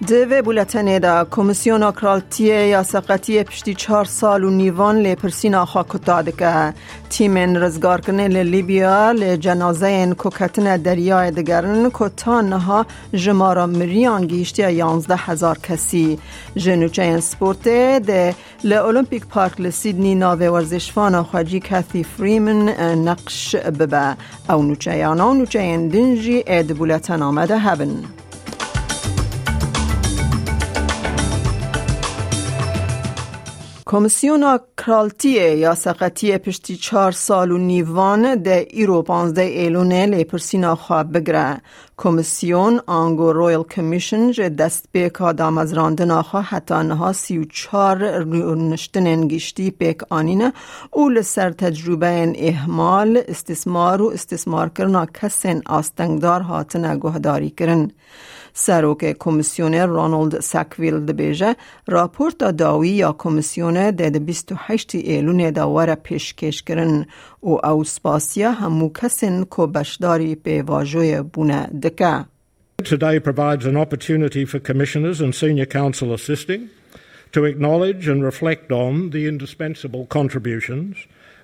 دوی بولتنه دا کمیسیون اکرالتی یا سقطی پشتی چهار سال و نیوان لی پرسین آخوا کتا که تیم رزگار کنه لی لیبیا لی جنازه این کوکتن دریای دگرن کتا نها جمارا مریان گیشتی یانزده هزار کسی. جنوچه این سپورته ده لی اولمپیک پارک لی سیدنی ناوی ورزشفان خواجی کثی فریمن نقش ببه. او نوچه یانا نوچه این دنجی اید بولتن آمده هبن. کمیسیون کرالتی یا سقطی پشتی چهار سال و نیوان ده ایرو پانزده ایلونه لیپرسینا خواب بگره. کمیسیون آنگو رویل کمیشن جه دست بیک آدام از راندن آخوا حتی انها سی و چار نشتن انگیشتی پیک آنینه او لسر تجربه این احمال استثمار و استثمار کرنا کسین آستنگدار هاتن گهداری کرن. سروک کمیسیونر رانولد ساکویل دبیجه راپورت داوی یا کمیسیونه ده 28 ایلون داوره پیشکش کرن و او سپاسیا همو کسین که بشداری به واجوی بونه دکه. Today provides an opportunity for commissioners and senior counsel assisting to acknowledge and reflect on the indispensable contributions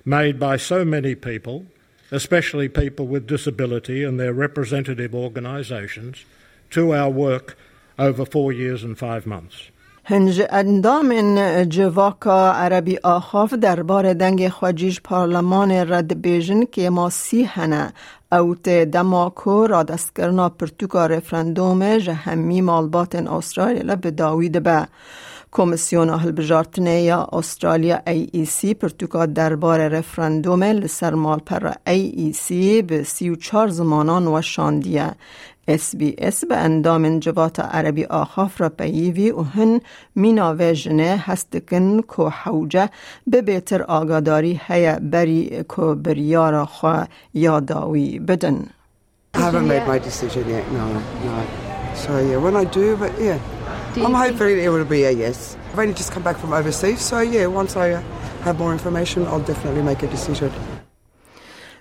made by so many people, especially people with disability and their representative organisations, to our work over four years and five months. هنج اندام جواکا عربی آخاف دربار دنگ خواجیش پارلمان رد بیژن که ما سی هنه اوت دماکو را دست کرنا پرتوکا رفرندوم جهمی مالبات استرالیا به داوید به کمیسیون اهل بجارتنه یا استرالیا ای ای سی پرتوکا دربار رفرندوم لسر مالپر ای ای سی به سی و چار زمانان و شاندیه اس بی اس به اندام جوات عربی آخاف را پییوی و هن میناوه جنه هستکن کو حوجه به بیتر آگاداری هیا بری کو بریارا خوا یاداوی بدن. I've only just come back from overseas, so yeah, once I have more information, I'll definitely make a decision.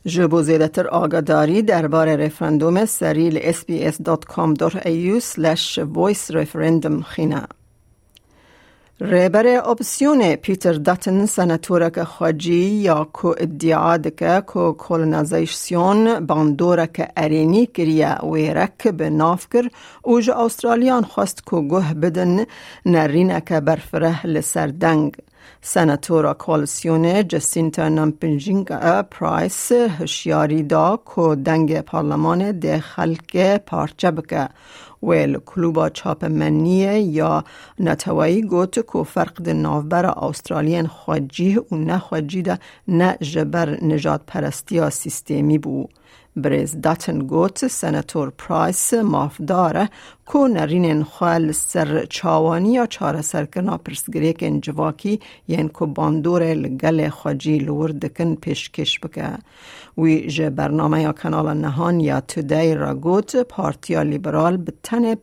جبو زیدتر آگاداری درباره رفرندوم سریل sbs.com.au voice referendum خینه. ریبر اپسیون پیتر داتن سنتورک خواجی یا کو ادعا دکه کو کولونازیشن باندورک ارینی کریه ویرک به ناف کر او جا استرالیان خواست کو گوه بدن نرینک برفره لسر دنگ. سناتورا کالسیون جسینتا نمپنجینگ پرایس هشیاری دا کو دنگ پارلمان ده خلق پارچه بکه ویل کلوبا چاپ منیه یا نتوایی گوت کو فرق ده نافبر استرالین خواجی و نه خواجی ده نه جبر نجات پرستی سیستمی بو. بریز داتن گوت سناتور پرایس مافداره کو نرین خوال سر چاوانی یا چاره سرکنا پرسگریک انجواکی ین کو باندور لگل خواجی لور دکن پیشکش بکه وی جه برنامه یا کانال نهان یا تودی را گوت پارتیا لیبرال به تن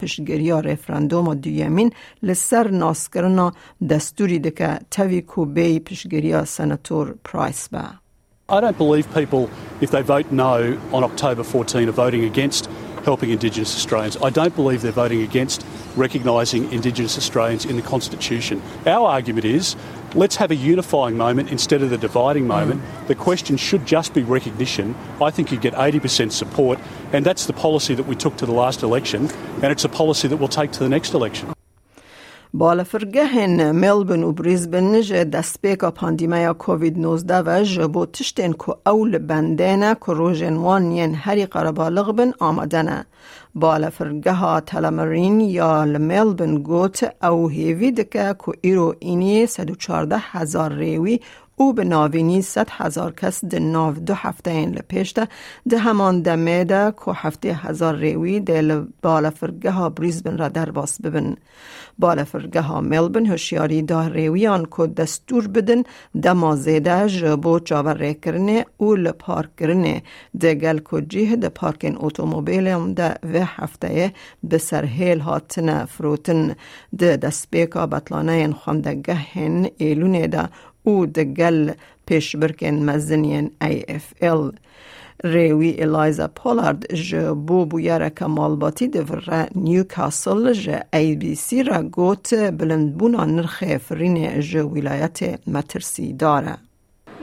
رفرندوم و دویمین لسر ناسکرنا دستوری دکه تاوی کو بی پشگیری سناتور پرایس به I don't believe people, if they vote no on October 14, are voting against helping Indigenous Australians. I don't believe they're voting against recognising Indigenous Australians in the Constitution. Our argument is let's have a unifying moment instead of the dividing moment. Mm. The question should just be recognition. I think you get 80% support, and that's the policy that we took to the last election, and it's a policy that we'll take to the next election. بالفرگهن ملبن و بریزبن دست پیکا پاندیمیا کووید 19 و جبو تشتین که اول بندینه که روژن وانین هری قربالغ بن آمدنه. بالفرگه ها تلمرین یا لملبن گوت او هیوی دکه که ایرو اینی 114 هزار ریوی او به ناوینی ست هزار کس ده ناو دو هفته این لپیش ده ده همان دمه ده که هفته هزار ریوی ده بالفرگه ها بریزبن را در باس ببن. بالفرگه ها ملبن هشیاری ده ریویان که دستور بدن دما زیده جبو چاور کرنه او لپارک کرنه ده گل که جیه ده پارکین اتومبیل هم ده و هفته به سرهیل هاتنه فروتن ده دستبیکا بطلانه خواندگه هن ایلونه ده او دگل پیش برکن مزنین ای اف ال. ریوی الایزا پولارد جه بو بویره کمالباتی دوره نیوکاسل جه ای بی سی را گوت بلندبونا نرخ فرین جه ولایت مترسی داره.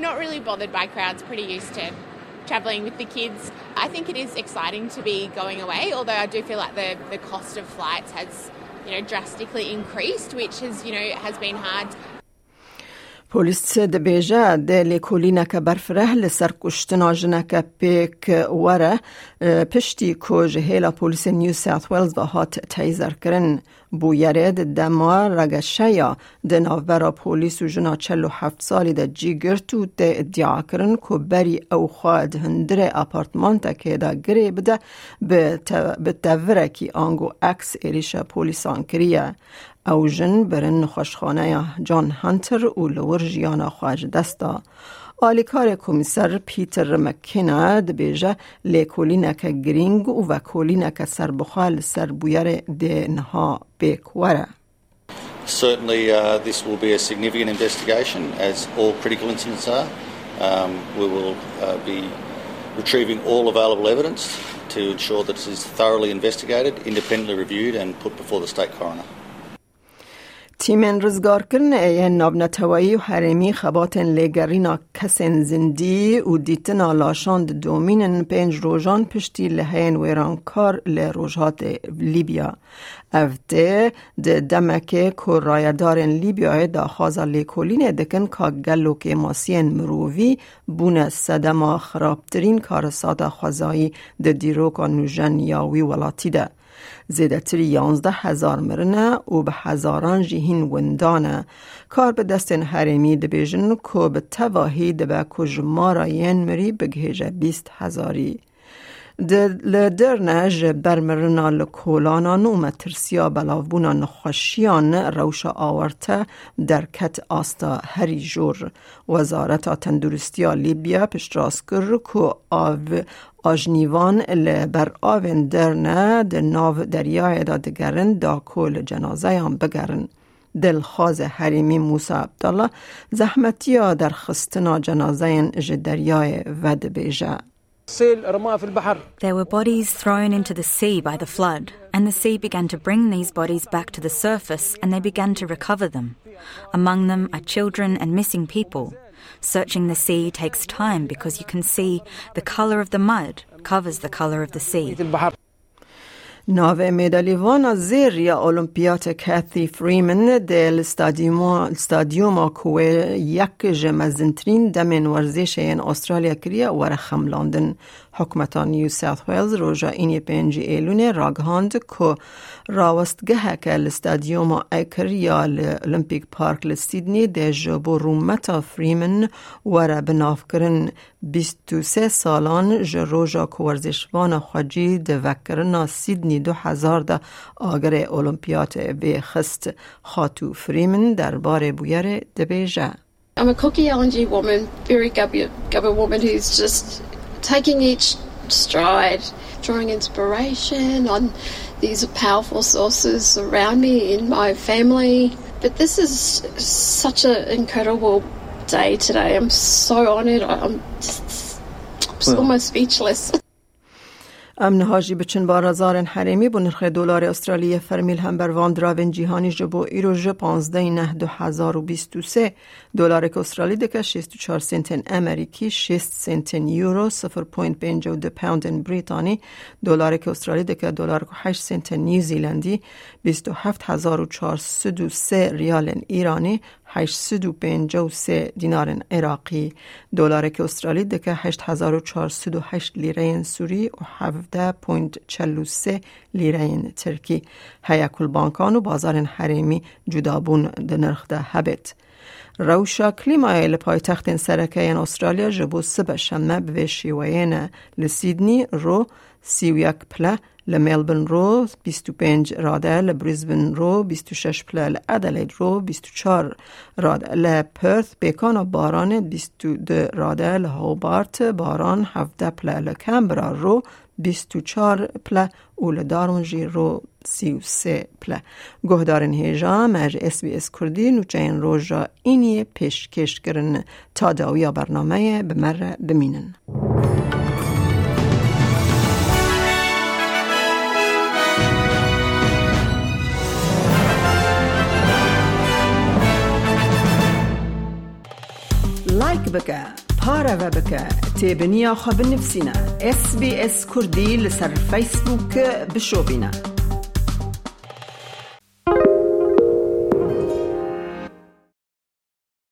Not really bothered by crowds, pretty used to travelling with the kids. I think it is exciting to be going away, although I do feel like the, the cost of flights has, you know, drastically increased, which has, you know, has been hard. پلیس د د لیکولینه که برفره لسر کشتنا جنه که پیک وره پشتی که جهیلا پلیس نیو ساوت ویلز و هات تیزر کرن بو یرد دما رگشه یا د نوبرا پلیس و جنا چلو هفت سالی د جی گرتو د ادعا کرن که بری او خواد هندر اپارتمان تا که دا گری بده به توره کی آنگو او جن برن خوشخانه جان هانتر و لور جیانا خواج دستا آلیکار کمیسر پیتر مکینا دبیجه لیکولینک گرینگ و وکولینک سربخال سربویر دینها بیکوره Certainly, uh, this will be a significant investigation, as all critical incidents are. Um, we will uh, be retrieving all available evidence to ensure that this is thoroughly investigated, independently reviewed, and put before the state coroner. تیمن رزگار کرن ای ناب نتوایی و حرمی خباتن لگرینا کسن زندی و دیتنا لاشاند دومینن پنج روژان پشتی لحین ویرانکار لروژات لیبیا. افته ده دمکه که رایدارن لیبیا دا خوازا لیکولین دکن که گلو که ماسین مرووی بونه صدما خرابترین کارسات خوزایی ده دیروکا نوژن یاوی ولاتی ده. زیدتر یانزده هزار مرنه و به هزاران جیهین وندانه کار به دستن حرمی دبیجن که به تواهی دبه کجمارا ین مری بگهیجه بیست هزاری. لدرنه جه برمرنا لکولانا نوم ترسیا بلاوبونا نخوشیان روش آورته در کت آستا هری جور وزارت تندرستیا لیبیا پشتراس کر که آو آجنیوان لبر آوین درنه ده ناو دریای دا دگرن دا کل جنازه هم بگرن. دلخواز حریمی موسی عبدالله زحمتیا در خستنا جنازه جدریای ود بیجه. There were bodies thrown into the sea by the flood, and the sea began to bring these bodies back to the surface and they began to recover them. Among them are children and missing people. Searching the sea takes time because you can see the colour of the mud covers the colour of the sea. ناو مدالیوان زیر یا اولمپیات کاثی فریمن دل استادیوم کوه یک جمزنترین دمن ورزش این استرالیا کریا ورخم لندن حکمتان نیو ساوت ویلز روژا اینی پنجی ایلون راگهاند که راوستگه که الاستادیوم ایکر یا اولمپیک پارک لسیدنی ده جبو رومتا فریمن ورا بناف کرن 23 سالان جروژا که ورزشوان خواجی ده وکرنا سیدنی دو هزار ده آگر اولمپیات به خست خاتو فریمن در بار بویر دبیجه I'm a cocky LNG woman, very gubby, gubby woman who's just taking each stride, drawing inspiration on these powerful sources around me in my family. But this is such an incredible day today. I'm so honoured. I'm just, I'm just almost speechless. امن هاجی بچن بارازار حرمی بو نرخ دلار استرالیا فرمیل هم بر وان دراون جیهانی جبو ایرو ج 15 نه 2023 دلار که استرالی دکه 64 سنت امریکی 6 سنت یورو 0.52 پوند بریتانی. دلار که استرالی دکه دلار که 8 سنت نیوزیلندی 27403 ریال ایرانی. 853 دینار عراقی. دلار که استرالی دکه 8408 لیره سوری و 17.43 لیره ترکی. هیا کل بانکان و بازار حریمی جدابون ده نرخ ده هبت. روشا کلیمای لپای تخت سرکه استرالیا جبو سبه شمه به شیوین لسیدنی رو سی و یک پله لملبن رو 25 راده لبریزبن رو 26 پله لادلید رو 24 راده لپرث بیکان باران 22 راده لهوبارت باران 17 پله لکمبرا رو 24 پله و لدارونجی رو 33 پله گهدارن هیجا مج اس بی اس کردی نوچه این روژا اینی پیشکش کرن تا داویا برنامه بمره بمینن. بکە. پارەوە بکە. تێبنییا خە بنفسینە. SسBS کوردی لەسەر فیسبووکە بشۆبینە.